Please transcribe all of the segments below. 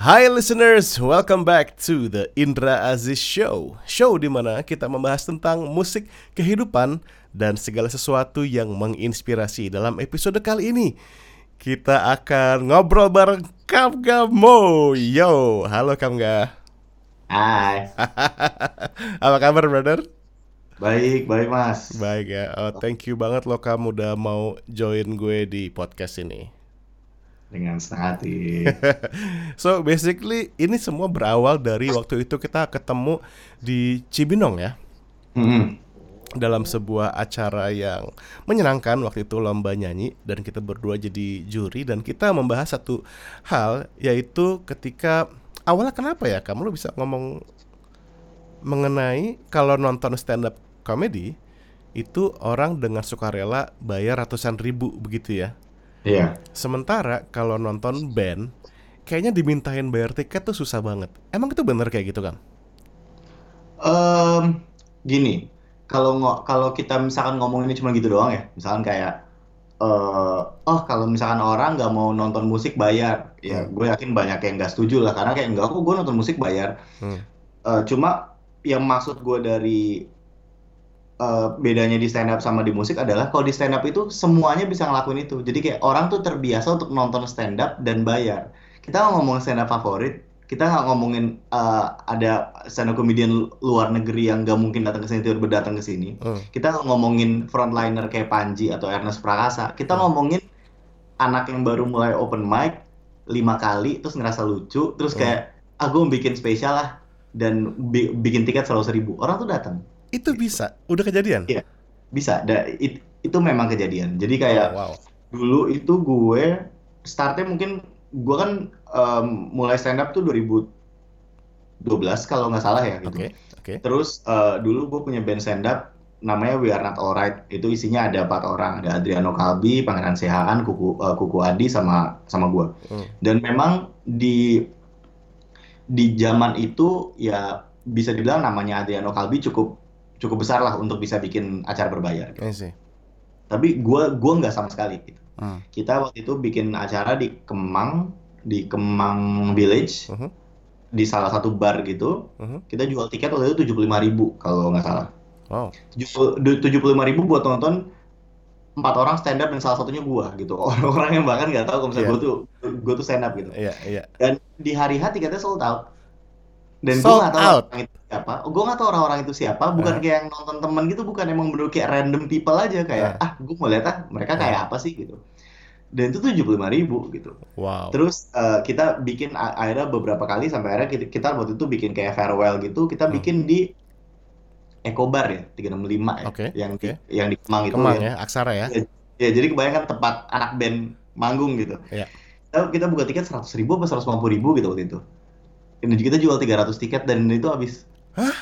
Hai listeners, welcome back to the Indra Aziz Show. Show di mana kita membahas tentang musik, kehidupan, dan segala sesuatu yang menginspirasi. Dalam episode kali ini Kita akan ngobrol bareng Kamga Mo Yo, halo Kamga. Hai, Apa kabar brother? baik, baik mas. Baik ya, oh, thank you banget lo kamu udah mau join gue di podcast ini Dengan senang hati. So basically ini semua berawal dari waktu itu kita ketemu di Cibinong ya. Hmm, dalam sebuah acara yang menyenangkan waktu itu lomba nyanyi dan kita berdua jadi juri dan kita membahas satu hal yaitu ketika awalnya kenapa ya kamu lo bisa ngomong mengenai kalau nonton stand up comedy itu orang dengan sukarela bayar ratusan ribu begitu ya Iya. sementara kalau nonton band kayaknya dimintain bayar tiket tuh susah banget emang itu bener kayak gitu kan Em, gini, kalau ngo- kalau kita misalkan ngomong ini cuma gitu doang ya, misalkan kayak, eh, oh kalau misalkan orang nggak mau nonton musik bayar, ya Hmm. gue yakin banyak yang nggak setuju lah, karena kayak enggak kok gue nonton musik bayar. Hmm. Eh, cuma yang maksud gue dari eh, bedanya di stand up sama di musik adalah kalau di stand up itu semuanya bisa ngelakuin itu. Jadi kayak orang tuh terbiasa untuk nonton stand up dan bayar. Kita nggak ngomong stand up favorit, kita nggak ngomongin eh, ada stand up comedian luar negeri yang nggak mungkin datang ke sini tiba-tiba datang ke sini. Hmm. Kita nggak ngomongin frontliner kayak Panji atau Ernest Prakasa. Kita Hmm. ngomongin anak yang baru mulai open mic lima kali terus ngerasa lucu terus Hmm. kayak ah gue mau bikin spesial lah dan bi- bikin tiket selalu seribu orang tuh datang itu bisa. Udah kejadian? Iya. bisa. Da, it- itu memang kejadian. Jadi kayak Oh, wow. dulu itu gue startnya mungkin gue kan em, mulai stand up tuh 2012 kalau nggak salah ya gitu. Oke oke. Terus eh, dulu gue punya band stand up namanya We Are Not Alright. Itu isinya ada empat orang. Ada Adriano Kalbi Pangeran Sehaan Kuku eh, Kuku Adi sama sama gue. Hmm. dan memang di di zaman itu ya bisa dibilang namanya Adriano Kalbi cukup cukup besar lah untuk bisa bikin acara berbayar. gitu. Tapi gua gua nggak sama sekali. Gitu. Hmm. Kita waktu itu bikin acara di Kemang di Kemang Village Mhm. di salah satu bar gitu. Mhm. Kita jual tiket waktu itu 75.000 ribu kalau nggak salah. wow 75.000 ribu buat nonton empat orang stand up dan salah satunya gua gitu. Orang-orang yang bahkan nggak tahu kalau misalnya Iya. gua tuh gua tuh stand up gitu. iya iya dan di hari H tiketnya sold out dan gue tahu out? orang itu siapa gue nggak tahu orang-orang itu siapa bukan Ah. kayak yang nonton temen gitu bukan emang bener kayak random people aja kayak ah gue mau lihat ah mereka kayak apa sih gitu dan itu tujuh puluh ribu gitu wow terus eh, kita bikin akhirnya beberapa kali sampai akhirnya kita, kita waktu itu bikin kayak farewell gitu kita Hmm. bikin di Eco Bar ya 365 ya Oke, yang di, oke. yang di Kemang itu Kemang ya. ya aksara ya Ya, jadi kebayangkan tempat anak band manggung gitu. Iya. Kita, kita buka tiket 100 ribu apa 150 ribu gitu waktu itu. Dan kita jual 300 tiket dan itu habis. Hah?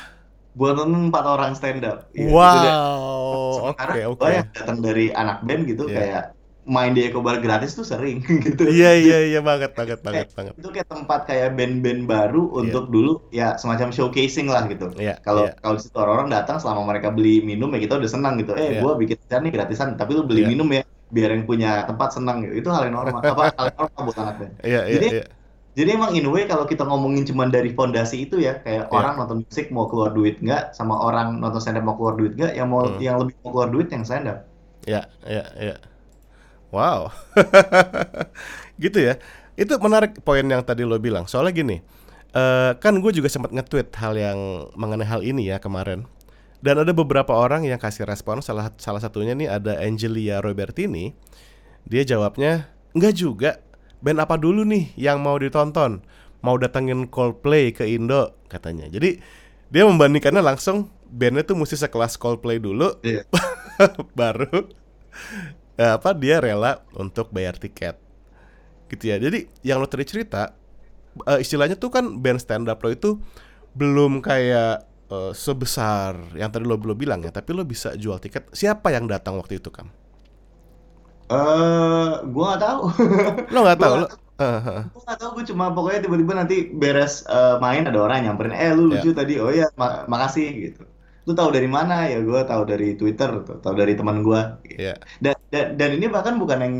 Buat nonton 4 orang stand up. Iya, dia. wow oke oke gua yang datang dari anak band gitu Iya. kayak main di Eco Bar gratis tuh sering gitu. iya iya iya banget banget banget banget Itu kayak tempat kayak band-band baru untuk dulu ya semacam showcasing lah gitu. iya Kalau iya kalau di situ orang-orang datang selama mereka beli minum ya kita udah senang gitu. Eh, Iya. gua bikin acara nih gratisan, tapi lu beli Iya. minum ya biar yang punya tempat senang gitu. Itu hal yang normal. Apa hal yang normal buat anak band. iya iya iya Jadi emang in way kalau kita ngomongin cuma dari fondasi itu ya kayak Iya. orang nonton musik mau keluar duit nggak sama orang nonton stand up mau keluar duit nggak yang mau Hmm. yang lebih mau keluar duit yang stand up. iya iya iya. Wow. Gitu ya. Itu menarik poin yang tadi lo bilang. Soalnya gini eh, kan gue juga sempat nge-tweet hal yang mengenai hal ini ya kemarin. Dan ada beberapa orang yang kasih respon salah salah satunya nih ada Angelia Robertini. Dia jawabnya enggak juga band apa dulu nih yang mau ditonton? Mau datengin Coldplay ke Indo katanya. Jadi dia membandingkannya langsung bandnya tuh mesti sekelas Coldplay dulu Iya. baru eh, apa dia rela untuk bayar tiket. Gitu ya. Jadi yang lo tadi cerita eh, istilahnya tuh kan band stand up lo itu belum kayak eh, sebesar yang tadi lo belum bilang ya tapi lo bisa jual tiket. Siapa yang datang waktu itu kan Eh, gua nggak tahu. lo nggak tahu Eh, eh, Gua nggak tahu, gue cuma pokoknya tiba-tiba nanti beres eh, main ada orang nyamperin, eh lu lucu tadi, oh iya ma- makasih gitu. Lu tahu dari mana ya? Gue tahu dari Twitter, tahu dari teman gue. Iya. Dan, dan dan ini bahkan bukan yang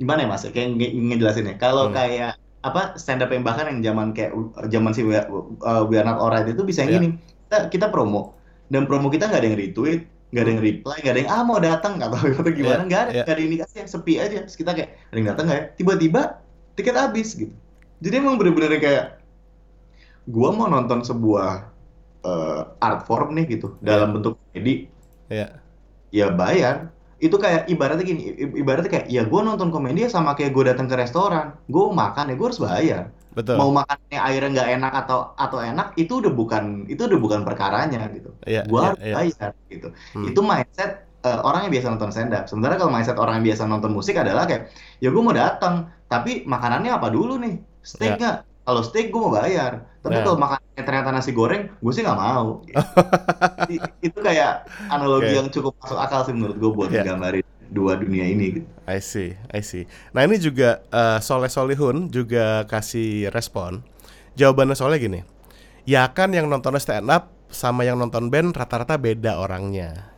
gimana ya mas? Kayak nge ngejelasin ya. Kalau Hmm. kayak apa stand up yang bahkan yang zaman kayak uh, zaman si We, uh, We Are Not Alright itu bisa yang Iya. gini. Kita, kita promo dan promo kita nggak ada yang retweet, nggak ada yang reply, nggak ada yang ah mau datang atau gimana, Iya, nggak ada, iya. nggak ada indikasi yang sepi aja. Terus kita kayak ada yang datang nggak ya? Tiba-tiba tiket habis gitu. Jadi emang bener-bener kayak gua mau nonton sebuah uh, art form nih gitu Iya. dalam bentuk komedi Iya. ya bayar itu kayak ibaratnya gini ibaratnya kayak ya gue nonton komedi ya sama kayak gue datang ke restoran gue makan ya gue harus bayar Betul. mau makannya airnya nggak enak atau atau enak itu udah bukan itu udah bukan perkaranya gitu Iya, gue iya, harus iya. bayar gitu Hmm. itu mindset eh, orang yang biasa nonton stand up sementara kalau mindset orang yang biasa nonton musik adalah kayak ya gue mau datang tapi makanannya apa dulu nih steak nggak kalau steak gue mau bayar tapi Nah. kalau makanannya ternyata nasi goreng gue sih nggak mau Gitu. itu kayak analogi Oke. yang cukup masuk akal sih menurut gue buat Iya. nggambarin dua dunia ini gitu. I see, I see. Nah ini juga eh, Soleh Solihun juga kasih respon. Jawabannya Soleh gini, ya kan yang nonton stand up sama yang nonton band rata-rata beda orangnya.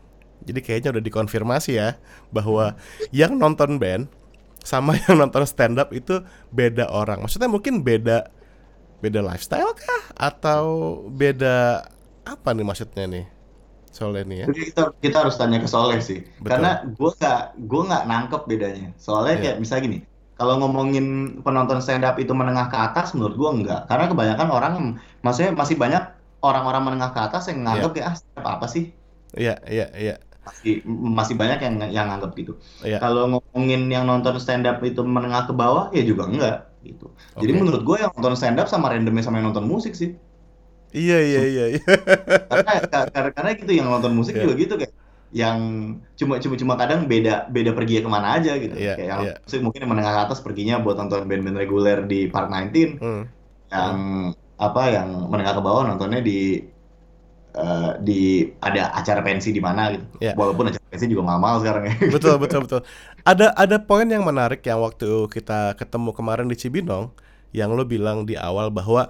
Jadi kayaknya udah dikonfirmasi ya bahwa yang nonton band sama yang nonton stand up itu beda orang. Maksudnya mungkin beda beda lifestyle kah atau beda apa nih maksudnya nih Soleh nih ya? Jadi kita kita harus tanya ke Soleh sih, Betul. karena gue nggak gue nggak nangkep bedanya. Soalnya Iya. kayak misalnya gini, kalau ngomongin penonton stand up itu menengah ke atas, menurut gue enggak, karena kebanyakan orang, maksudnya masih banyak orang-orang menengah ke atas yang nganggep kayak ah up apa sih? Iya, iya, iya, Masih masih banyak yang yang nganggep gitu. iya. Kalau ngomongin yang nonton stand up itu menengah ke bawah, ya juga enggak gitu. Jadi Oke. menurut gue yang nonton stand up sama randomnya sama yang nonton musik sih. Iya, iya, iya, iya. karena ka- karena, gitu yang nonton musik Iya. juga gitu kayak yang cuma cuma cuma kadang beda beda pergi ke mana aja gitu Iya, kayak yang iya. musik mungkin yang menengah ke atas perginya buat nonton band-band reguler di Park 19 Hmm. yang apa yang menengah ke bawah nontonnya di eh, di ada acara pensi di mana gitu Iya. walaupun acara pensi juga mahal-mahal sekarang ya betul betul betul ada ada poin yang menarik yang waktu kita ketemu kemarin di Cibinong yang lo bilang di awal bahwa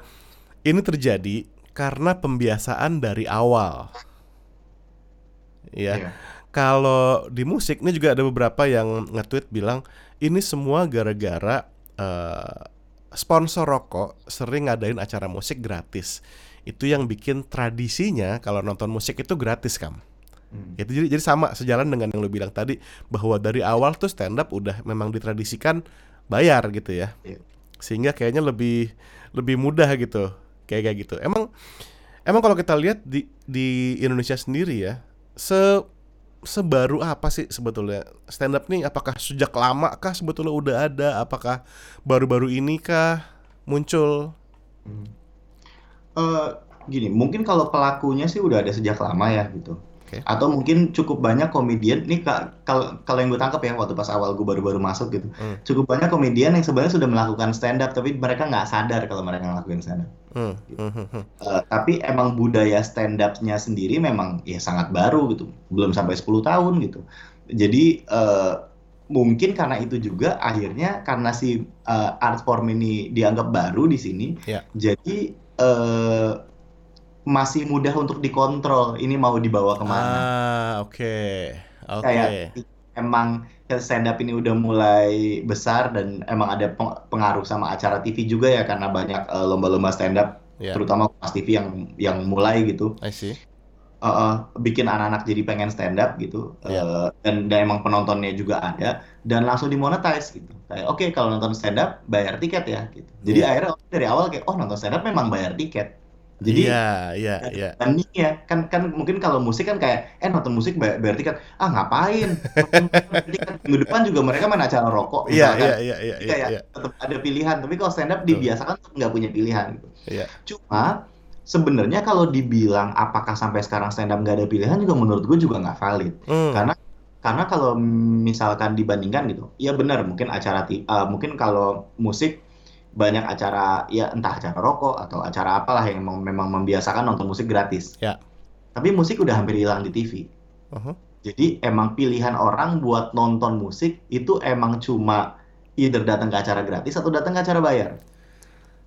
ini terjadi karena pembiasaan dari awal ya Iya. kalau di musik ini juga ada beberapa yang nge-tweet bilang ini semua gara-gara eh, sponsor rokok sering ngadain acara musik gratis itu yang bikin tradisinya kalau nonton musik itu gratis kam Hmm. itu jadi, jadi sama sejalan dengan yang lo bilang tadi bahwa dari awal tuh stand up udah memang ditradisikan bayar gitu ya. Iya. Sehingga kayaknya lebih lebih mudah gitu. Kayak kayak gitu. Emang emang kalau kita lihat di di Indonesia sendiri ya, se sebaru apa sih sebetulnya stand up nih apakah sejak lama kah sebetulnya udah ada apakah baru-baru ini kah muncul Eh, gini, mungkin kalau pelakunya sih udah ada sejak lama ya gitu. Oke. Atau mungkin cukup banyak komedian, nih ka- kalau kalau yang gue tangkap ya waktu pas awal gue baru-baru masuk gitu, Hmm. cukup banyak komedian yang sebenarnya sudah melakukan stand up tapi mereka nggak sadar kalau mereka ngelakuin stand up. Hmm, hmm, hmm. Eh, tapi emang budaya stand up-nya sendiri memang ya sangat baru gitu, belum sampai 10 tahun gitu. Jadi eh, mungkin karena itu juga akhirnya karena si eh, art form ini dianggap baru di sini, Ya. jadi eh, masih mudah untuk dikontrol. Ini mau dibawa ke mana? Ah, oke. Oke. Kayak emang stand up ini udah mulai besar dan emang ada peng- pengaruh sama acara TV juga ya karena banyak eh, lomba-lomba stand up, Ya, terutama Kompas TV yang yang mulai gitu. I see. Eh, eh, bikin anak-anak jadi pengen stand up gitu Iya. Eh, dan dan emang penontonnya juga ada dan langsung dimonetize gitu kayak oke kalau nonton stand up bayar tiket ya gitu jadi Iya. akhirnya dari awal kayak oh nonton stand up memang bayar tiket jadi Iya, iya, iya. banding ya kan kan mungkin kalau musik kan kayak eh nonton musik bayar tiket ah ngapain Nonton tiket minggu depan juga mereka main acara rokok Iya, iya, iya, iya, Jadi iya, kayak iya. tetap ada pilihan tapi kalau stand up dibiasakan nggak punya pilihan gitu Iya. cuma sebenarnya kalau dibilang apakah sampai sekarang stand up nggak ada pilihan juga menurut gue juga nggak valid Hmm, karena karena kalau misalkan dibandingkan gitu ya benar mungkin acara eh, mungkin kalau musik banyak acara ya entah acara rokok atau acara apalah yang memang, membiasakan nonton musik gratis Ya. tapi musik udah hampir hilang di TV uh-huh. jadi emang pilihan orang buat nonton musik itu emang cuma either datang ke acara gratis atau datang ke acara bayar.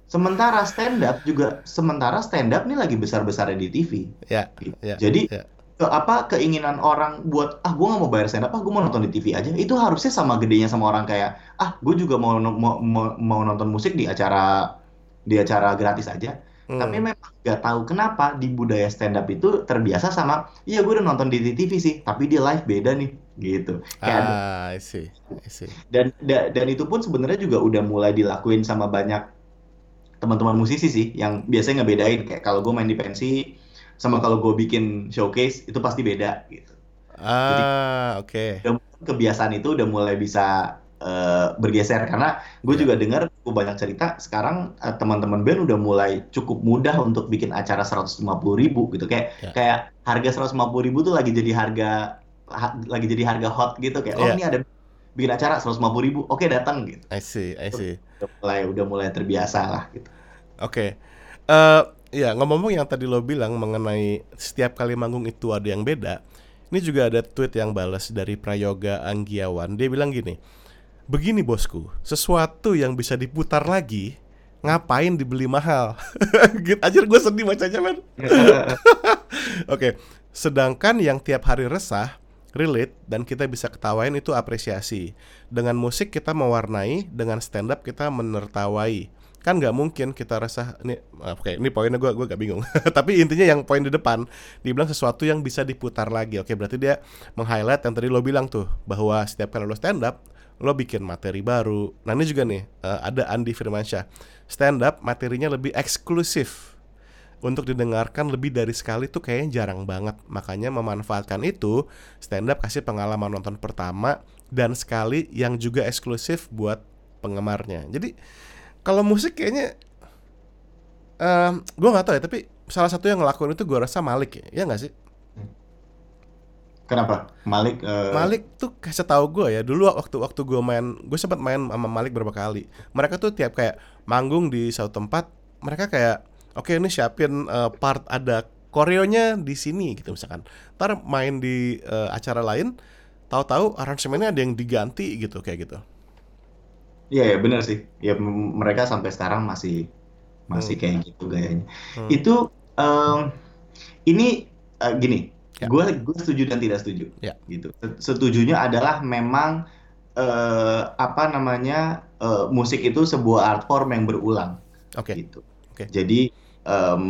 Sementara stand up juga sementara stand up nih lagi besar-besarnya di TV. Ya, ya, Jadi ya. Ke apa keinginan orang buat ah gue nggak mau bayar stand up ah gue mau nonton di TV aja itu harusnya sama gedenya sama orang kayak ah gue juga mau mau mau, mau nonton musik di acara di acara gratis aja tapi Hmm. memang nggak tahu kenapa di budaya stand up itu terbiasa sama iya gue udah nonton di TV sih tapi dia live beda nih gitu kayak Ah, I see. I see. dan da- dan itu pun sebenarnya juga udah mulai dilakuin sama banyak teman-teman musisi sih yang biasanya ngebedain kayak kalau gue main di pensi sama kalau gue bikin showcase itu pasti beda gitu. Ah, oke. udah kebiasaan itu udah mulai bisa eh, bergeser karena gue Iya. juga dengar gue banyak cerita sekarang eh, teman-teman band udah mulai cukup mudah untuk bikin acara 150 ribu gitu kayak Ya. kayak harga 150 ribu tuh lagi jadi harga ha- lagi jadi harga hot gitu kayak oh Iya. ini ada bikin acara 150 ribu oke datang gitu I see. I see. udah mulai udah mulai terbiasa lah gitu. Oke. Eh, ya ngomong-ngomong yang tadi lo bilang mengenai setiap kali manggung itu ada yang beda. Ini juga ada tweet yang balas dari Prayoga Anggiawan. Dia bilang gini, begini bosku, sesuatu yang bisa diputar lagi, ngapain dibeli mahal? gitu aja gue sedih bacanya men. Oke, sedangkan yang tiap hari resah, relate dan kita bisa ketawain itu apresiasi. Dengan musik kita mewarnai, dengan stand up kita menertawai. Kan nggak mungkin kita resah ini ah, oke ini poinnya gue gue gak bingung. Tapi intinya yang poin di depan dibilang sesuatu yang bisa diputar lagi. Oke, berarti dia meng-highlight yang tadi lo bilang tuh bahwa setiap kali lo stand up lo bikin materi baru. Nah, ini juga nih eh, ada Andi Firmansyah. Stand up materinya lebih eksklusif untuk didengarkan lebih dari sekali tuh kayaknya jarang banget. Makanya memanfaatkan itu, stand up kasih pengalaman nonton pertama dan sekali yang juga eksklusif buat penggemarnya. Jadi kalau musik kayaknya eh gue nggak tahu ya, tapi salah satu yang ngelakuin itu gue rasa Malik ya, ya nggak sih? Kenapa? Malik eh, Malik tuh kasih tahu gue ya dulu waktu waktu gue main gue sempat main sama Malik berapa kali mereka tuh tiap kayak manggung di suatu tempat mereka kayak oke ini siapin eh, part ada koreonya di sini gitu misalkan ntar main di eh, acara lain tahu-tahu aransemennya ada yang diganti gitu kayak gitu Iya ya benar sih. Ya mereka sampai sekarang masih masih Hmm. kayak gitu gayanya. Hmm. Itu em, ini eh, gini, Ya. gue gue setuju dan tidak setuju. Ya. Gitu. Setujunya adalah memang eh, apa namanya eh, musik itu sebuah art form yang berulang oke gitu. Oke. Jadi em,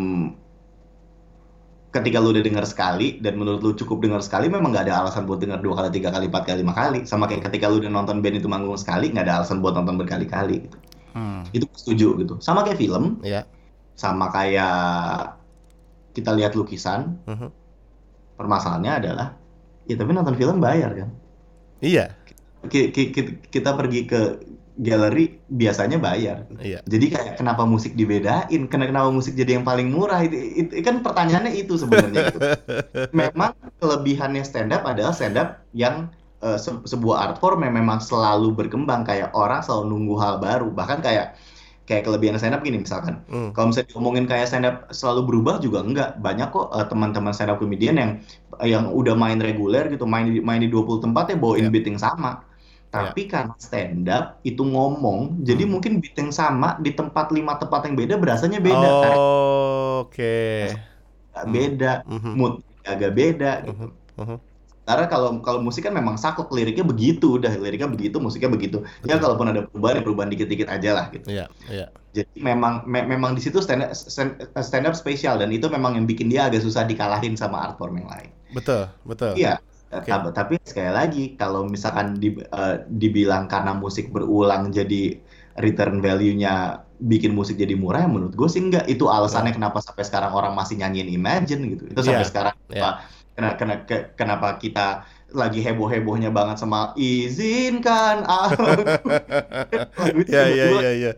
ketika lu udah dengar sekali dan menurut lu cukup dengar sekali memang nggak ada alasan buat dengar dua kali tiga kali empat kali lima kali. Sama kayak ketika lu udah nonton band itu manggung sekali nggak ada alasan buat nonton berkali-kali gitu. Hmm. itu setuju gitu. Sama kayak film. Ya sama kayak kita lihat lukisan. Mhm. permasalahannya adalah ya tapi nonton film bayar kan? Iya. Ki- ki- ki- kita pergi ke galeri biasanya bayar. Iya. Jadi kayak kenapa musik dibedain? Kenapa kenapa musik jadi yang paling murah? Itu, itu kan pertanyaannya itu sebenarnya gitu. memang kelebihannya stand up adalah stand up yang eh, se- sebuah art form yang memang selalu berkembang. Kayak orang selalu nunggu hal baru. Bahkan kayak kayak kelebihan stand up gini misalkan. Hmm. kalau misalnya diomongin kayak stand up selalu berubah juga enggak. Banyak kok eh, teman-teman stand up comedian yang yang udah main reguler gitu main di main di 20 tempat ya bawain Iya. beat yang sama tapi karena stand up itu ngomong jadi Hmm. mungkin beat yang sama di tempat lima tempat yang beda berasanya beda karena oke agak Hmm. beda Mhm. mood agak beda gitu Mhm. Mhm. Karena kalau kalau musik kan memang saklek liriknya begitu, udah liriknya begitu, musiknya begitu. Ya kalaupun ada perubahan, ya perubahan dikit-dikit aja lah gitu. iya iya Jadi memang me- memang di situ stand up, stand, stand up spesial dan itu memang yang bikin dia agak susah dikalahin sama art form yang lain. betul betul Iya. Oke. Tapi, sekali lagi kalau misalkan di- eh, dibilang karena musik berulang jadi return value-nya bikin musik jadi murah, menurut gue sih enggak. Itu alasannya kenapa sampai sekarang orang masih nyanyiin Imagine gitu. Itu sampai Iya, sekarang iya. kenapa, kena- kena- ke- kenapa kita lagi heboh-hebohnya banget sama izinkan aku lagu itu iya iya iya iya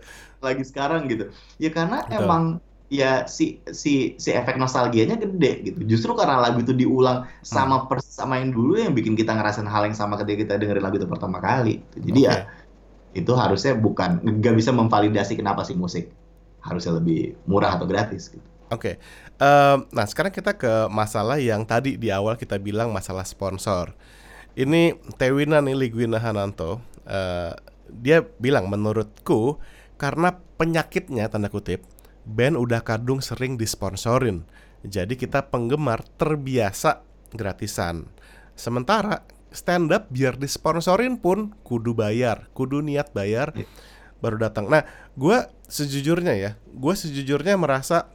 lagi sekarang gitu ya karena Betul. emang ya si si si efek nostalgianya gede gitu justru karena lagu itu diulang Hmm. sama persis sama yang dulu yang bikin kita ngerasain hal yang sama ketika kita dengerin lagu itu pertama kali jadi ya Oke. itu harusnya bukan nggak bisa memvalidasi kenapa sih musik harusnya lebih murah atau gratis gitu. Oke, Em, nah sekarang kita ke masalah yang tadi di awal kita bilang masalah sponsor. Ini Tewina nih Ligwina Hananto, eh, dia bilang menurutku karena penyakitnya tanda kutip, band udah kadung sering disponsorin. Jadi kita penggemar terbiasa gratisan. Sementara stand up biar disponsorin pun kudu bayar, kudu niat bayar Iya. baru datang. Nah, gua sejujurnya ya, gua sejujurnya merasa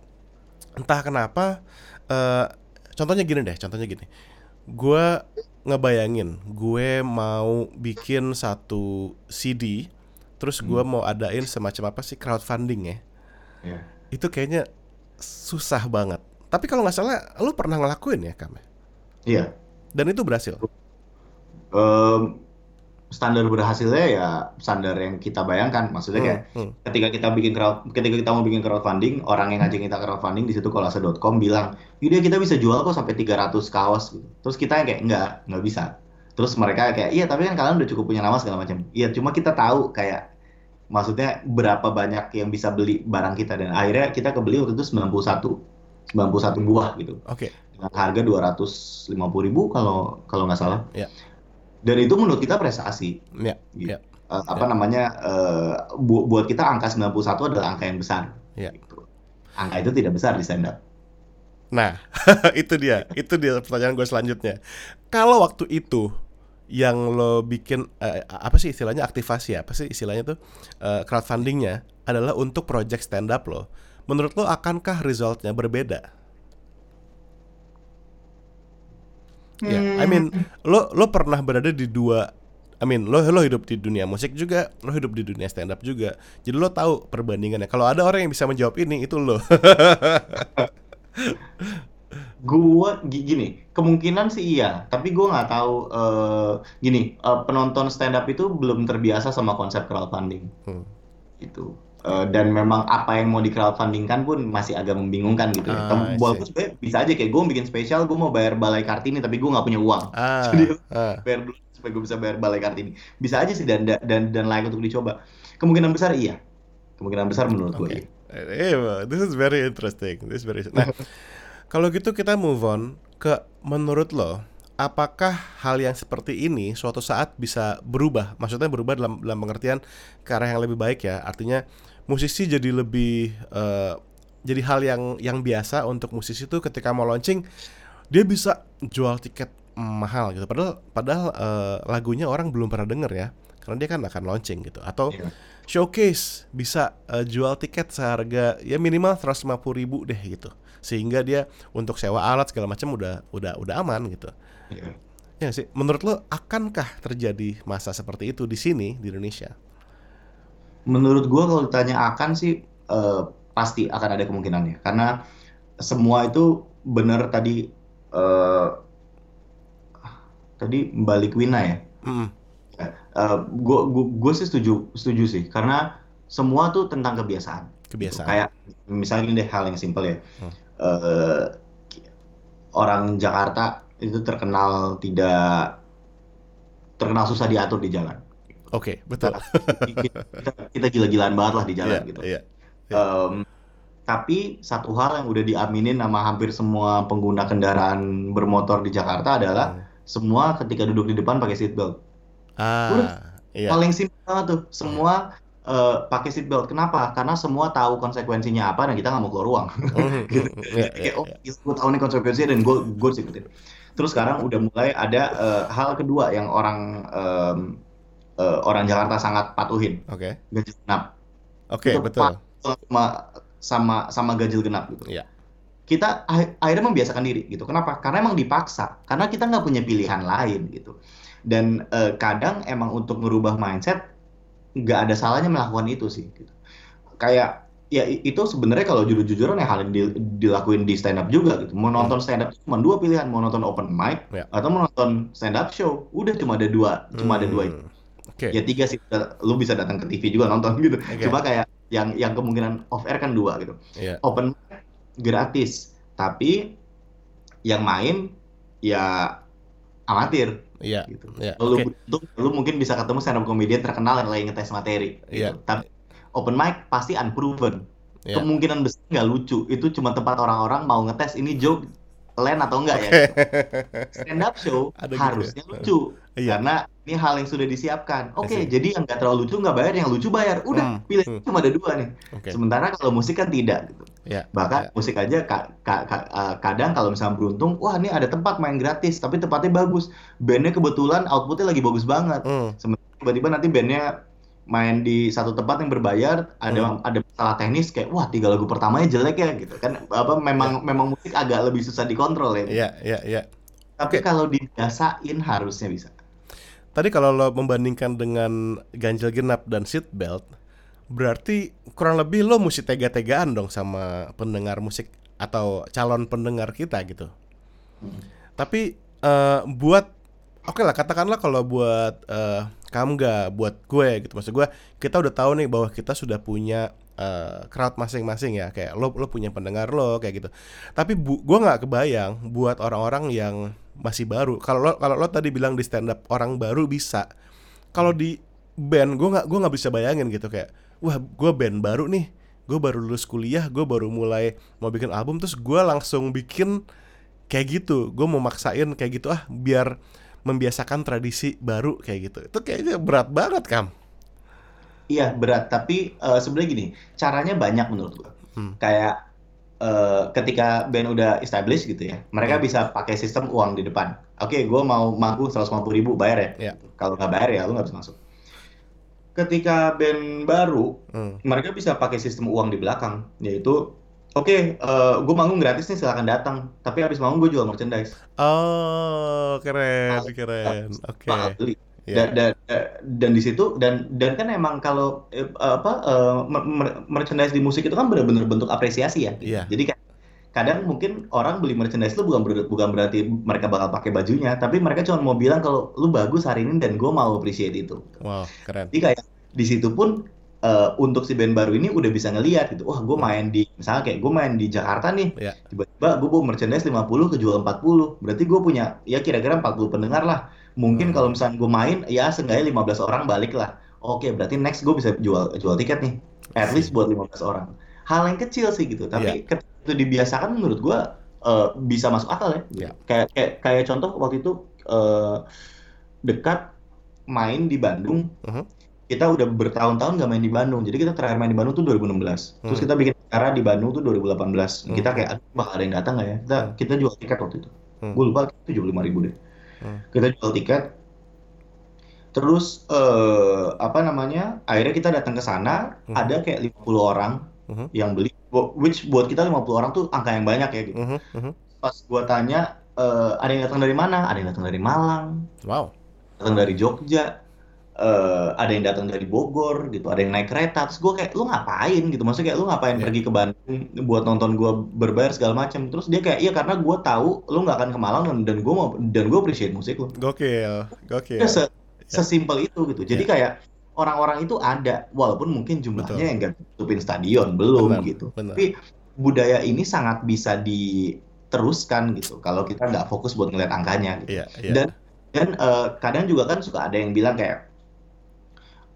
entah kenapa eh contohnya gini deh, contohnya gini. Gua ngebayangin gue mau bikin satu CD terus gua mau adain semacam apa sih crowdfunding ya. Ya. Itu kayaknya susah banget. Tapi kalau nggak salah lu pernah ngelakuin ya, Kam? Iya. Dan itu berhasil. Em, standar berhasilnya ya standar yang kita bayangkan. Maksudnya kayak Hmm, hmm. ketika kita bikin crowd, ketika kita mau bikin crowdfunding, orang yang ngajak kita crowdfunding di situ kolase.com bilang, "Yaudah kita bisa jual kok sampai 300 kaos gitu." Terus kita yang kayak enggak, nggak bisa. Terus mereka kayak, "Iya, tapi kan kalian udah cukup punya nama segala macam." Iya, cuma kita tahu kayak maksudnya berapa banyak yang bisa beli barang kita dan akhirnya kita kebeli waktu itu 91 91 buah gitu Oke. dengan harga 250.000 ribu kalau kalau nggak salah. Ya. Dan itu menurut kita prestasi. Ya, Gitu. ya. Eh, apa namanya eh, bu- buat kita angka 91 adalah angka yang besar. Ya. Gitu. Angka itu tidak besar di stand up. Nah, itu dia, itu dia pertanyaan gue selanjutnya. Kalau waktu itu yang lo bikin eh, apa sih istilahnya aktivasi apa sih istilahnya tuh eh, crowdfundingnya adalah untuk project stand up lo. Menurut lo akankah resultnya berbeda? Ya, I mean lo lo pernah berada di dua I mean lo lo hidup di dunia musik juga, lo hidup di dunia stand up juga. Jadi lo tahu perbandingannya. Kalau ada orang yang bisa menjawab ini itu lo. Gua gi- gini, kemungkinan sih iya, tapi gua nggak tahu eh, gini, eh, penonton stand up itu belum terbiasa sama konsep crowdfunding. Hmm. Gitu. Eh, dan memang apa yang mau di crowdfundingkan pun masih agak membingungkan gitu Ah, ya. See. Walaupun sebenarnya bisa aja kayak gue bikin spesial, gue mau bayar balai kartini tapi gue nggak punya uang. Ah, Jadi ah. bayar dulu supaya gue bisa bayar balai kartini. Bisa aja sih dan dan dan layak untuk dicoba. Kemungkinan besar iya. Kemungkinan besar menurut gue Oke. iya. Eh, this is very interesting. This is very. Nah, kalau gitu kita move on ke menurut lo, apakah hal yang seperti ini suatu saat bisa berubah? Maksudnya berubah dalam dalam pengertian ke arah yang lebih baik ya. Artinya musisi jadi lebih eh, jadi hal yang yang biasa untuk musisi itu ketika mau launching dia bisa jual tiket mahal gitu. Padahal padahal eh, lagunya orang belum pernah denger ya. Karena dia kan akan launching gitu. Atau Iya. showcase bisa eh, jual tiket seharga ya minimal 150 ribu deh gitu sehingga dia untuk sewa alat segala macam udah udah udah aman gitu Iya. ya sih menurut lo akankah terjadi masa seperti itu di sini di Indonesia Menurut gue kalau ditanya akan sih eh, pasti akan ada kemungkinannya karena semua itu benar tadi eh, tadi balik Wina ya. Mm-mm. gue gue sih setuju setuju sih karena semua tuh tentang kebiasaan. kebiasaan Kayak misalnya gini deh hal yang simpel ya. Hmm. Eh, orang Jakarta itu terkenal tidak terkenal susah diatur di jalan. oke betul Kita, kita gila-gilaan banget lah di jalan Iya, gitu. iya. Em, tapi satu hal yang udah diaminin sama hampir semua pengguna kendaraan bermotor di Jakarta adalah Hmm. semua ketika duduk di depan pakai seatbelt. ah iya Paling simpel tuh, semua eh, pakai seatbelt. Kenapa? Karena semua tahu konsekuensinya apa dan kita nggak mau keluar ruang. Mhm, gitu. iya, Kayak, iya, oh, gue tahu nih konsekuensinya dan gue gue ikutin. Terus sekarang udah mulai ada eh, hal kedua yang orang em, eh, orang Jakarta sangat patuhin, oke ganjil genap. oke Itu betul sama sama sama ganjil genap gitu. Iya. Kita akhirnya membiasakan diri gitu. Kenapa? Karena emang dipaksa. Karena kita nggak punya pilihan lain gitu. Dan eh, kadang emang untuk merubah mindset nggak ada salahnya melakukan itu sih. Gitu. Kayak ya itu sebenarnya kalau jujur-jujuran ya hal yang di- dilakuin di stand up juga gitu. Mau nonton stand up cuma dua pilihan, mau nonton open mic Ya. atau mau nonton stand up show. Udah cuma ada dua, cuma ada dua itu. Hmm, oke Ya tiga sih, lu bisa datang ke TV juga nonton gitu. Oke. Cuma kayak yang yang kemungkinan off air kan dua gitu. iya Open mic gratis, tapi yang main ya amatir iya gitu. iya Lu beruntung, lu mungkin bisa ketemu stand up comedian terkenal yang lagi ngetes materi. Iya. Gitu. Tapi open mic pasti unproven. Iya. Kemungkinan besar nggak lucu. Itu cuma tempat orang-orang mau ngetes ini joke land atau enggak ya. Stand up show Ada gitu harusnya ya. lucu. Iya. Karena ini hal yang sudah disiapkan. Oke, see. jadi yang nggak terlalu lucu nggak bayar, yang lucu bayar. Udah, Hmm, pilih hmm. cuma ada dua nih. oke Sementara kalau musik kan tidak gitu. Ya, Bahkan ya. musik aja ka- ka- ka- eh, kadang kalau misalnya beruntung, wah ini ada tempat main gratis, tapi tempatnya bagus. Bandnya kebetulan outputnya lagi bagus banget. Hmm. Sementara tiba-tiba nanti bandnya main di satu tempat yang berbayar, ada Hmm. ada masalah teknis kayak wah tiga lagu pertamanya jelek ya gitu kan. Apa memang memang musik agak lebih susah dikontrol ya. Iya, iya, iya. Tapi Oke. kalau dibiasain harusnya bisa. Tadi kalau lo membandingkan dengan ganjil genap dan seat belt, berarti kurang lebih lo mesti tega-tegaan dong sama pendengar musik atau calon pendengar kita gitu. Tapi eh, buat oke lah katakanlah kalau buat eh, Kamga, buat gue gitu maksud gue kita udah tahu nih bahwa kita sudah punya eh, crowd masing-masing ya. Kayak lo lo punya pendengar lo kayak gitu. Tapi bu, gue nggak kebayang buat orang-orang yang masih baru. Kalau lo kalau lo tadi bilang di stand up orang baru bisa. Kalau di band gue nggak gue nggak bisa bayangin gitu. Kayak wah gue band baru nih. Gue baru lulus kuliah gue baru mulai mau bikin album. Terus gue langsung bikin kayak gitu. Gue mau maksain kayak gitu ah biar membiasakan tradisi baru kayak gitu. Itu kayaknya berat banget kam Iya berat, tapi eh, sebenarnya gini, caranya banyak menurut gua. Hmm. Kayak eh, ketika band udah established gitu ya, mereka Hmm. bisa pakai sistem uang di depan. Oke, gua mau manggung 150 ribu, bayar ya. Ya. Kalau nggak bayar ya lu nggak bisa masuk. Ketika band baru, Hmm. mereka bisa pakai sistem uang di belakang, yaitu oke, eh, gue manggung gratis nih silakan datang, tapi habis manggung gue jual merchandise. oh keren keren oke Mahal beli. Ya dan, dan, dan di situ dan dan kan emang kalau eh, apa mer- mer- merchandise di musik itu kan benar-benar bentuk apresiasi ya. Iya. Jadi kan kadang mungkin orang beli merchandise itu bukan ber- bukan berarti mereka bakal pakai bajunya, tapi mereka cuma mau bilang kalau lu bagus hari ini dan gue mau appreciate itu. wow keren Jadi kayak di situ pun eh, untuk si band baru ini udah bisa ngelihat gitu. Wah, gue main di misalnya kayak gue main di Jakarta nih. ya Tiba-tiba gue bawa merchandise 50 kejual 40. Berarti gue punya ya kira-kira 40 pendengar lah. Mungkin Hmm. kalau misalnya gue main ya seenggaknya 15 orang balik lah. Oke, berarti next gue bisa jual jual tiket nih. At least buat 15 orang. Hal yang kecil sih gitu, tapi ketika itu dibiasakan menurut gue eh, bisa masuk akal ya. Iya. Kayak kayak kayak contoh waktu itu eh, dekat main di Bandung. Mhm. Kita udah bertahun-tahun nggak main di Bandung. Jadi kita terakhir main di Bandung tuh 2016. Terus Hmm. kita bikin acara di Bandung tuh 2018. Kita Hmm. kayak aduh bakal ada yang datang nggak ya? Kita Hmm. kita jual tiket waktu itu. Hmm. Gue lupa 75 ribu deh. Hmm. Kita jual tiket. Terus eh apa namanya? Akhirnya kita datang ke sana, Hmm. ada kayak 50 orang Mhm. yang beli. Which buat kita 50 orang tuh angka yang banyak ya gitu. Mhm, mhm. Pas gua tanya eh, ada yang datang dari mana? Ada yang datang dari Malang, wow datang dari Jogja, eh, ada yang datang dari Bogor gitu, ada yang naik kereta. Terus gue kayak lu ngapain gitu, maksudnya kayak lu ngapain Iya. pergi ke Bandung buat nonton gue berbayar segala macam. Terus dia kayak iya karena gue tahu lu nggak akan ke Malang dan, dan gue mau dan gue appreciate musik lu. gokil gokil Ya, se- sesimpel itu gitu. Jadi kayak orang-orang itu ada, walaupun mungkin jumlahnya Betul. yang nggak tutupin stadion belum Benar, gitu. benar. Tapi budaya ini sangat bisa diteruskan gitu kalau kita nggak fokus buat ngeliat angkanya. Gitu. iya iya Dan dan eh, kadang juga kan suka ada yang bilang kayak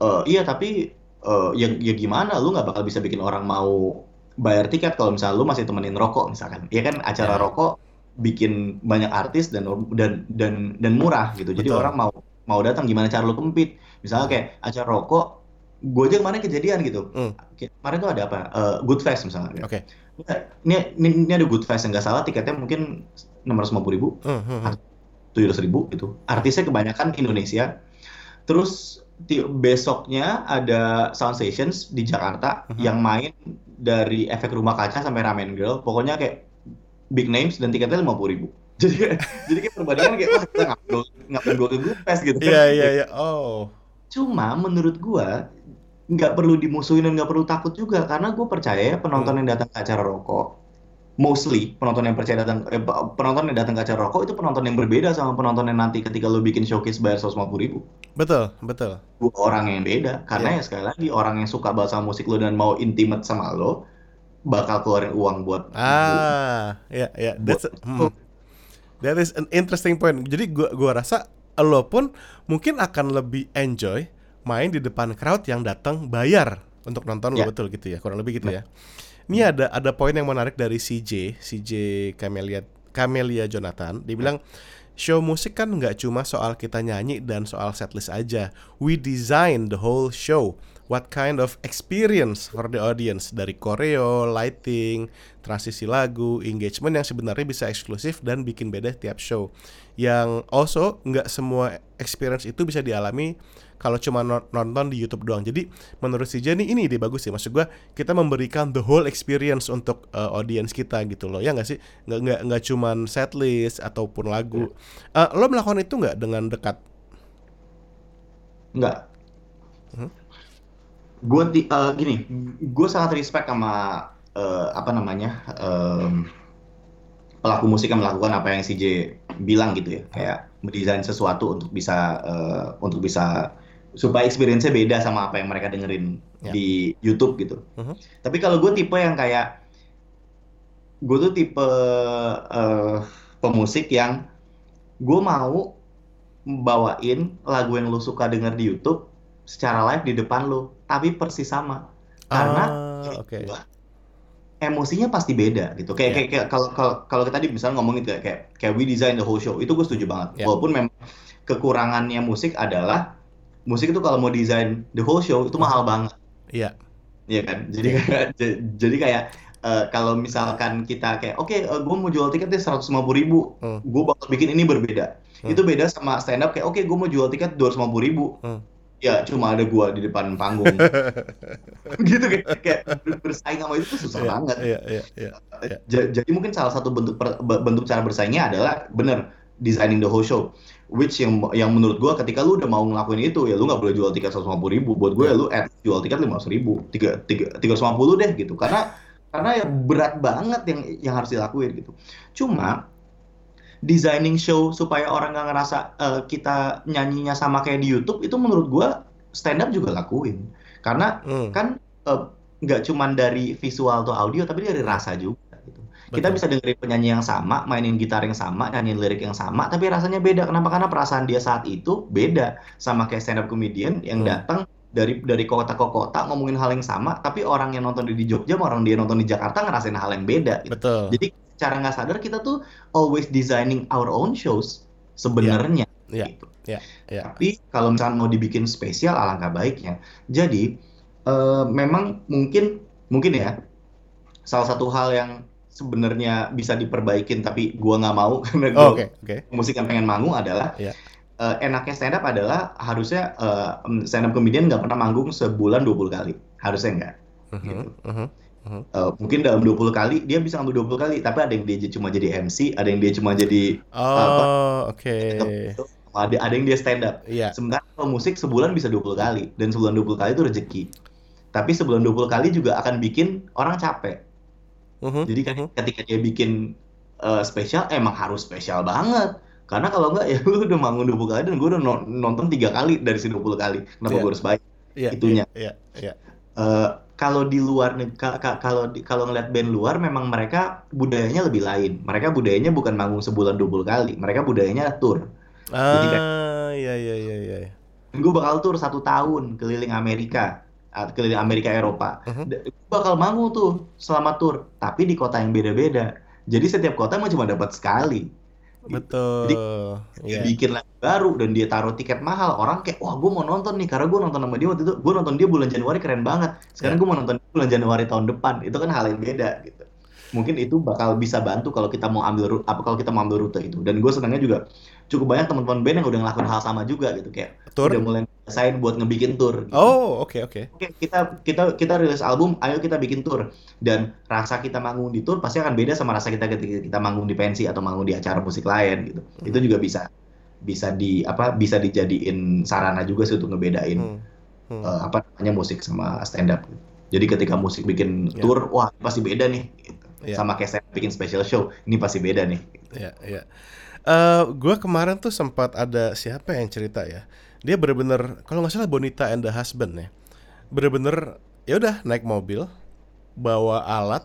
eh iya tapi eh, ya, ya gimana lu nggak bakal bisa bikin orang mau bayar tiket kalau misalnya lu masih temenin rokok misalkan. Iya kan acara Ya. rokok bikin banyak artis dan dan dan dan murah gitu. Jadi Betul. orang mau mau datang gimana cara lu kempit. Misalnya kayak acara rokok gue aja kemarin kejadian gitu. Hmm. Kemarin tuh ada apa? Eh, Good Fest misalnya. oke Ini, ini ini ada Good Fest yang nggak salah tiketnya mungkin 650 ribu Hmm, hmm, hmm. tujuh ratus ribu gitu. Artisnya kebanyakan Indonesia. Terus besoknya ada Sound Stations di Jakarta Mhm. yang main dari efek rumah kaca sampai Ramen Girl. Pokoknya kayak big names dan tiketnya lima puluh ribu. Jadi jadi kayak perbandingan kayak wah kita ngapain ngapain gua ke Fest gitu kan. iya iya iya oh Cuma menurut gua nggak perlu dimusuhin dan nggak perlu takut juga karena gue percaya penonton Hmm. yang datang ke acara rokok mostly penonton yang percaya datang eh, penonton yang datang ke acara rokok itu penonton yang berbeda sama penonton yang nanti ketika lo bikin showcase bayar 150 ribu betul betul dua orang yang beda karena ya sekali lagi orang yang suka banget sama musik lo dan mau intimate sama lo bakal keluarin uang buat Ah, ya ya that's Buat- hmm. That is an interesting point. Jadi gua gua rasa lo pun mungkin akan lebih enjoy main di depan crowd yang datang bayar untuk nonton lo Ya. betul gitu ya, kurang lebih gitu ya. Ini ada ada poin yang menarik dari CJ, CJ Camelia Camelia Jonathan. Dia bilang show musik kan nggak cuma soal kita nyanyi dan soal setlist aja. We design the whole show what kind of experience for the audience dari choreo, lighting, transisi lagu, engagement yang sebenarnya bisa eksklusif dan bikin beda tiap show. Yang also nggak semua experience itu bisa dialami kalau cuma nonton di YouTube doang. Jadi menurut si Jenny ini ide bagus sih. Maksud gua kita memberikan the whole experience untuk uh, audience kita gitu loh. Ya nggak sih? Nggak nggak nggak cuma setlist ataupun lagu. Uh, lo melakukan itu nggak dengan dekat? Nggak. Hmm? Gue uh, gini, gue sangat respect sama uh, apa namanya um, pelaku musik yang melakukan apa yang si J bilang gitu ya, kayak mendesain sesuatu untuk bisa uh, untuk bisa supaya experience-nya beda sama apa yang mereka dengerin yeah. di YouTube gitu. Uh-huh. Tapi kalau gue tipe yang kayak gue tuh tipe uh, pemusik yang gue mau bawain lagu yang lu suka denger di YouTube secara live di depan lu, tapi persis sama. Karena uh, okay. emosinya pasti beda gitu. Kayak yeah. kayak kalau kalau kalau kita tadi misalnya ngomongin kayak kayak kayak we design the whole show, itu gue setuju banget. Yeah. Walaupun memang kekurangannya musik adalah musik itu kalau mau desain the whole show itu mahal banget. Iya. Iya kan. Jadi kayak jadi kayak uh, kalau misalkan kita kayak oke okay, uh, eh, gue mau jual tiket deh seratus lima puluh ribu, hmm. gue bakal bikin ini berbeda. Hmm. Itu beda sama stand up kayak oke okay, gue mau jual tiket dua ratus lima puluh ribu. Hmm. Ya cuma ada gue di depan panggung. gitu kayak, kayak bersaing sama itu tuh susah yeah, banget. Iya, iya, iya, iya. Jadi mungkin salah satu bentuk per, bentuk cara bersaingnya adalah bener designing the whole show. Which yang yang menurut gue ketika lu udah mau ngelakuin itu ya lu nggak boleh jual tiket seratus ribu. Buat gue ya lu at jual tiket lima ribu. Tiga tiga tiga deh gitu. Karena karena ya berat banget yang yang harus dilakuin gitu. Cuma designing show supaya orang nggak ngerasa uh, kita nyanyinya sama kayak di YouTube itu menurut gue stand up juga lakuin. Karena hmm. kan eh, nggak uh, cuman dari visual atau audio tapi dari rasa juga kita bisa dengerin penyanyi yang sama, mainin gitar yang sama, nyanyiin lirik yang sama, tapi rasanya beda. Kenapa? Karena perasaan dia saat itu beda sama kayak stand up comedian yang hmm. datang dari dari kota ke kota ngomongin hal yang sama, tapi orang yang nonton di Jogja, orang dia nonton di Jakarta ngerasain hal yang beda. Gitu. Betul. Jadi cara nggak sadar kita tuh always designing our own shows sebenarnya. Yeah. Gitu. Yeah. Yeah. Tapi kalau misalnya mau dibikin spesial, alangkah baiknya. Jadi uh, memang mungkin mungkin ya salah satu hal yang sebenarnya bisa diperbaikin tapi gua nggak mau karena gua oh, okay, okay. musik yang pengen manggung adalah yeah. uh, enaknya stand up adalah harusnya uh, stand up comedian nggak pernah manggung sebulan 20 kali harusnya enggak uh -huh, gitu. Uh -huh. Uh, uh, mungkin dalam 20 kali dia bisa ngambil 20 kali tapi ada yang dia cuma jadi MC ada yang dia cuma jadi oh, apa oke okay. ada ada yang dia stand up yeah. sementara kalau musik sebulan bisa 20 kali dan sebulan 20 kali itu rezeki tapi sebulan 20 kali juga akan bikin orang capek Uh-huh. Jadi kan uh-huh. ketika dia bikin uh, spesial emang harus spesial banget. Karena kalau enggak ya lu udah bangun 20 kali dan gue udah nonton tiga kali dari si 20 kali. Kenapa yeah. gue harus bayar? Yeah, Itunya. Yeah, yeah, yeah. Uh, kalau di luar kalau kalau ngeliat band luar memang mereka budayanya lebih lain. Mereka budayanya bukan manggung sebulan 20 kali. Mereka budayanya tour. Ah, Jadi iya iya iya iya. Gue bakal tour satu tahun keliling Amerika keliling Amerika Eropa. Uh-huh. bakal manggung tuh selama tur tapi di kota yang beda-beda. Jadi setiap kota emang cuma dapat sekali. Betul. Jadi yeah. bikin lagi baru dan dia taruh tiket mahal orang kayak wah gue mau nonton nih karena gue nonton sama dia waktu itu gue nonton dia bulan Januari keren banget. Sekarang yeah. gue mau nonton bulan Januari tahun depan. Itu kan hal yang beda gitu mungkin itu bakal bisa bantu kalau kita mau ambil apa kalau kita mau ambil rute itu dan gue senangnya juga cukup banyak teman-teman band yang udah ngelakuin hal sama juga gitu kayak tour? udah mulai ngerasain buat ngebikin tour gitu. oh oke okay, oke okay. oke kita kita kita rilis album ayo kita bikin tour dan rasa kita manggung di tour pasti akan beda sama rasa kita ketika kita manggung di pensi atau manggung di acara musik lain gitu hmm. itu juga bisa bisa di apa bisa dijadiin sarana juga sih untuk ngebedain hmm. Hmm. Uh, apa namanya musik sama stand up gitu. jadi ketika musik bikin yeah. tour wah pasti beda nih gitu yeah. sama kayak saya bikin special show ini pasti beda nih Iya, yeah, iya. Yeah. Uh, gue kemarin tuh sempat ada siapa yang cerita ya dia bener-bener kalau nggak salah Bonita and the Husband ya bener-bener ya udah naik mobil bawa alat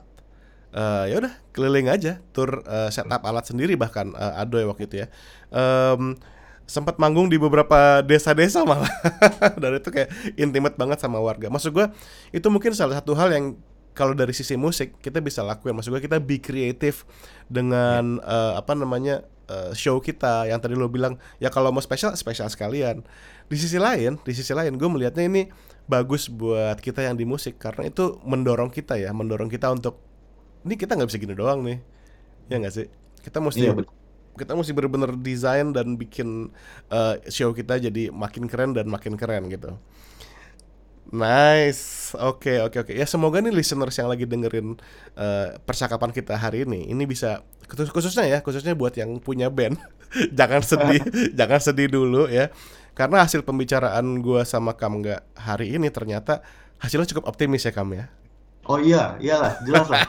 uh, ya udah keliling aja tur uh, setup alat sendiri bahkan uh, Adoy waktu itu ya um, sempat manggung di beberapa desa-desa malah dan itu kayak intimate banget sama warga maksud gue itu mungkin salah satu hal yang kalau dari sisi musik kita bisa lakuin. Maksud gue kita be kreatif dengan yeah. uh, apa namanya uh, show kita yang tadi lo bilang. Ya kalau mau spesial spesial sekalian. Di sisi lain di sisi lain gue melihatnya ini bagus buat kita yang di musik karena itu mendorong kita ya mendorong kita untuk ini kita nggak bisa gini doang nih. Ya nggak sih? Kita mesti Iya, betul. kita mesti bener-bener desain dan bikin uh, show kita jadi makin keren dan makin keren gitu Nice, oke oke oke. Ya semoga nih listeners yang lagi dengerin uh, percakapan kita hari ini, ini bisa khusus- khususnya ya, khususnya buat yang punya band, jangan sedih, jangan sedih dulu ya, karena hasil pembicaraan gua sama Kam nggak hari ini ternyata hasilnya cukup optimis ya Kam ya. Oh iya, iyalah, jelas lah.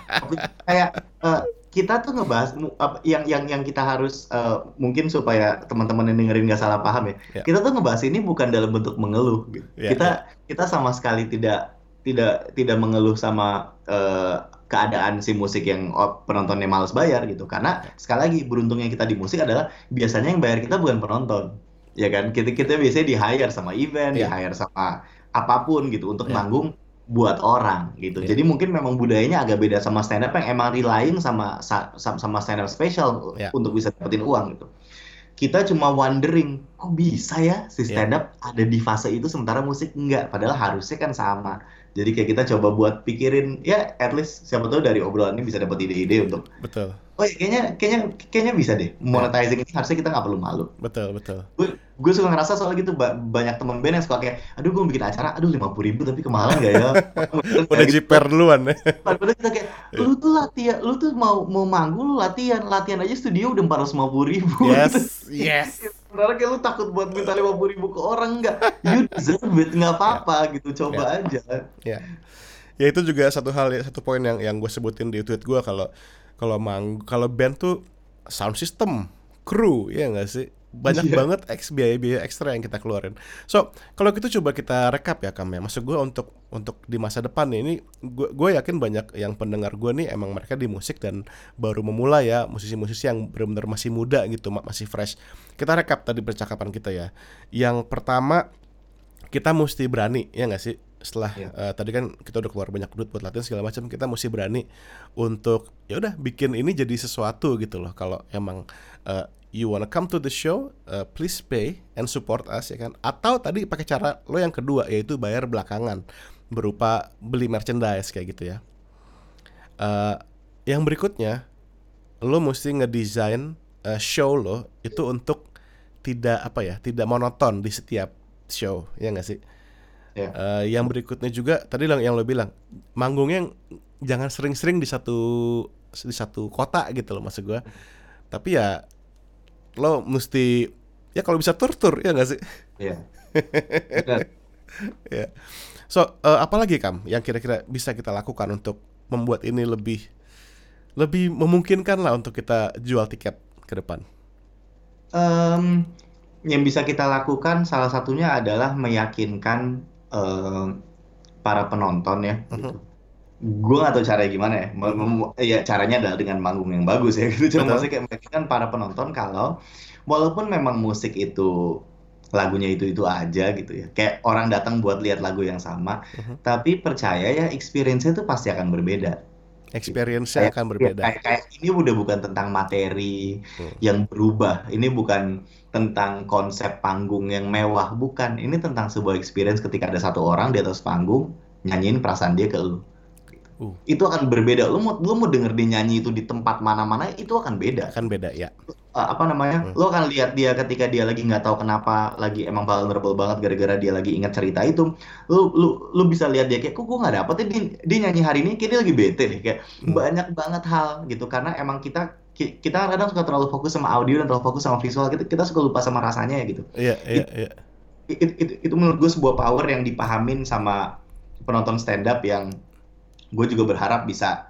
Kayak eh, kita tuh ngebahas yang yang yang kita harus eh, mungkin supaya teman-teman yang dengerin nggak salah paham ya. Ya. Kita tuh ngebahas ini bukan dalam bentuk mengeluh. Gitu. Ya, kita kita sama sekali tidak tidak tidak mengeluh sama eh, keadaan si musik yang oh, penontonnya males bayar gitu. Karena sekali lagi beruntungnya kita di musik adalah biasanya yang bayar kita bukan penonton. Ya kan? Kita kita biasanya di hire sama event, di Ya. hire sama apa pun gitu untuk Ya. manggung buat orang gitu. Ya. Jadi mungkin memang budayanya agak beda sama stand up yang emang relying sama sa- sama, sama stand up special Ya. untuk bisa dapetin uang gitu. Kita cuma wondering, kok bisa ya si Ya. stand up ada di fase itu sementara musik enggak? Padahal harusnya kan sama. Jadi kayak kita coba buat pikirin ya at least siapa tahu dari obrolan ini bisa dapat ide-ide untuk Betul, oh ya kayaknya kayaknya kayaknya bisa deh monetizing ini harusnya kita nggak perlu malu. betul, betul. Gue gue suka ngerasa soal gitu ba- banyak temen band yang suka kayak aduh gue bikin acara aduh lima ribu tapi kemahalan gak ya? Udah gitu. jiper duluan ya. Padahal kita kayak lu tuh latihan, lu tuh mau mau manggung lu latihan, latihan aja studio udah empat ratus lima puluh ribu. Yes, yes. Sebenarnya kayak lu takut buat minta lima puluh ribu ke orang enggak? You deserve it, nggak apa-apa gitu, coba aja. Ya. Ya itu juga satu hal ya, satu poin yang yang gue sebutin di tweet gue kalau kalau mang kalau band tuh sound system, kru, ya nggak sih? Banyak Iya. banget eks biaya-biaya ekstra yang kita keluarin. So, kalau gitu coba kita rekap ya Kam ya. Maksud gue untuk untuk di masa depan nih, ini gue gue yakin banyak yang pendengar gue nih emang mereka di musik dan baru memulai ya, musisi-musisi yang benar-benar masih muda gitu, ma- masih fresh. Kita rekap tadi percakapan kita ya. Yang pertama kita mesti berani ya nggak sih setelah Iya. eh, tadi kan kita udah keluar banyak duit buat latihan segala macam kita mesti berani untuk ya udah bikin ini jadi sesuatu gitu loh. Kalau emang eh, you wanna come to the show eh, please pay and support us ya kan? Atau tadi pakai cara lo yang kedua yaitu bayar belakangan berupa beli merchandise kayak gitu ya. Eh, yang berikutnya lo mesti ngedesain eh, show lo itu untuk tidak apa ya tidak monoton di setiap show ya nggak sih Ya. Eh, yang berikutnya juga tadi yang yang lo bilang manggungnya jangan sering-sering di satu di satu kota gitu loh maksud gua tapi ya lo mesti ya kalau bisa tur tur ya nggak sih Iya. Benar. ya so eh, apalagi kam yang kira-kira bisa kita lakukan untuk membuat ini lebih lebih memungkinkan lah untuk kita jual tiket ke depan Em, yang bisa kita lakukan salah satunya adalah meyakinkan em, para penonton ya gitu. Gue gak tahu caranya gimana ya. Mem- mem- ya caranya adalah dengan manggung yang bagus ya gitu. Cuma maksudnya kayak meyakinkan para penonton kalau walaupun memang musik itu lagunya itu-itu aja gitu ya. Kayak orang datang buat lihat lagu yang sama, Mhm. tapi percaya ya experience-nya itu pasti akan berbeda. experience-nya akan ya, berbeda kayak, kayak ini udah bukan tentang materi Hmm. yang berubah. Ini bukan tentang konsep panggung yang mewah, bukan. Ini tentang sebuah experience ketika ada satu orang di atas panggung nyanyiin perasaan dia ke lu. Uh. Itu akan berbeda. Lu mau lu mau denger dia nyanyi itu di tempat mana-mana itu akan beda. akan beda ya Uh, apa namanya? Hmm. Lu akan lihat dia ketika dia lagi nggak tahu kenapa lagi emang vulnerable banget gara-gara dia lagi ingat cerita itu. Lu lu lu bisa lihat dia kayak kok gue nggak dapet ya dia, dia nyanyi hari ini kayak dia lagi bete deh kayak Hmm. banyak banget hal gitu karena emang kita ki- kita kadang suka terlalu fokus sama audio dan terlalu fokus sama visual. Kita kita suka lupa sama rasanya ya gitu. Iya iya iya. itu, itu, itu menurut gue sebuah power yang dipahamin sama penonton stand up yang gue juga berharap bisa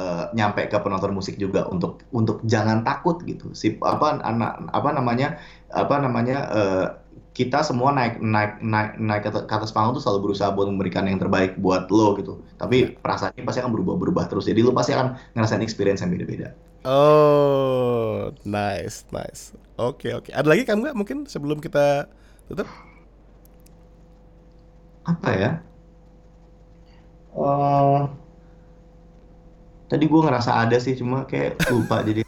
eh, nyampe ke penonton musik juga untuk untuk jangan takut gitu. Si apa anak apa namanya apa namanya eh, kita semua naik naik naik naik ke, ke atas panggung tuh selalu berusaha buat memberikan yang terbaik buat lo gitu. Tapi perasaannya pasti akan berubah berubah terus. Jadi lo pasti akan ngerasain experience yang beda-beda oh nice nice. Oke oke. Ada lagi kamu nggak mungkin sebelum kita tutup? Apa ya? Eh, tadi gue ngerasa ada sih cuma kayak lupa jadi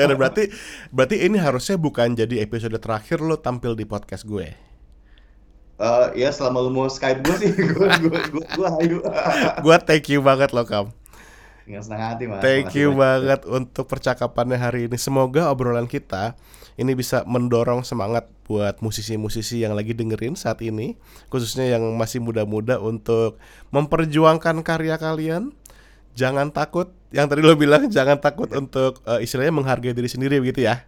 ya berarti berarti ini harusnya bukan jadi episode terakhir lo tampil di podcast gue? Uh, ya selama lu mau Skype gue sih. Gue gue gue gue hayu gue thank you banget lo kam Dengan senang hati mas. Thank Makasih you banyak. banget untuk percakapannya hari ini. Semoga obrolan kita ini bisa mendorong semangat buat musisi-musisi yang lagi dengerin saat ini, khususnya yang masih muda-muda untuk memperjuangkan karya kalian. Jangan takut, yang tadi lo bilang jangan takut untuk uh, istilahnya menghargai diri sendiri begitu ya.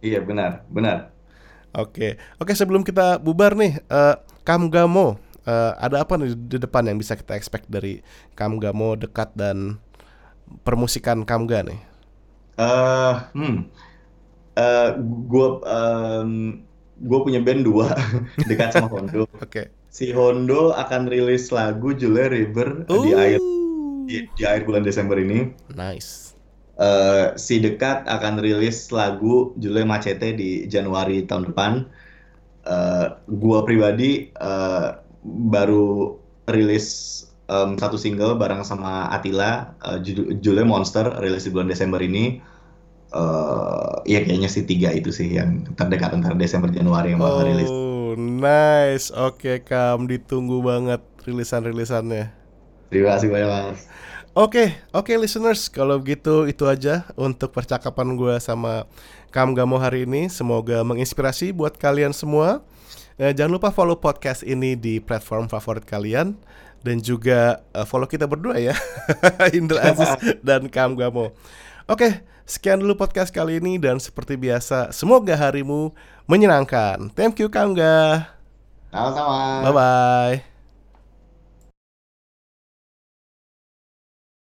Iya benar benar. Oke, oke sebelum kita bubar nih, uh, Kamgamo, uh, ada apa nih di depan yang bisa kita expect dari Kamgamo dekat dan permusikan Kamga nih? Eh, hmm. Eh, gue um, gue punya band dua dekat sama Hondo. Oke. Si Hondo akan rilis lagu Julia River di akhir di, di akhir bulan Desember ini. Nice. Eh, si Dekat akan rilis lagu Julia Macete di Januari tahun depan. Eh, gua pribadi eh, baru rilis em, satu single bareng sama Atila, eh, judul- judulnya Monster, rilis di bulan Desember ini. Eh, ya kayaknya sih tiga itu sih yang terdekat antara Desember Januari yang bakal rilis. Oh, nice. Oke, Kam, ditunggu banget rilisan-rilisannya. Terima kasih banyak mas. Oke, oke listeners, kalau begitu itu aja untuk percakapan gue sama Kam Gamo hari ini. Semoga menginspirasi buat kalian semua. Eh, jangan lupa follow podcast ini di platform favorit kalian dan juga eh, follow kita berdua ya, Indra Aziz dan Kam Gamo. Oke, sekian dulu podcast kali ini dan seperti biasa, semoga harimu menyenangkan. Thank you Kam Ga. Sama-sama. Bye bye.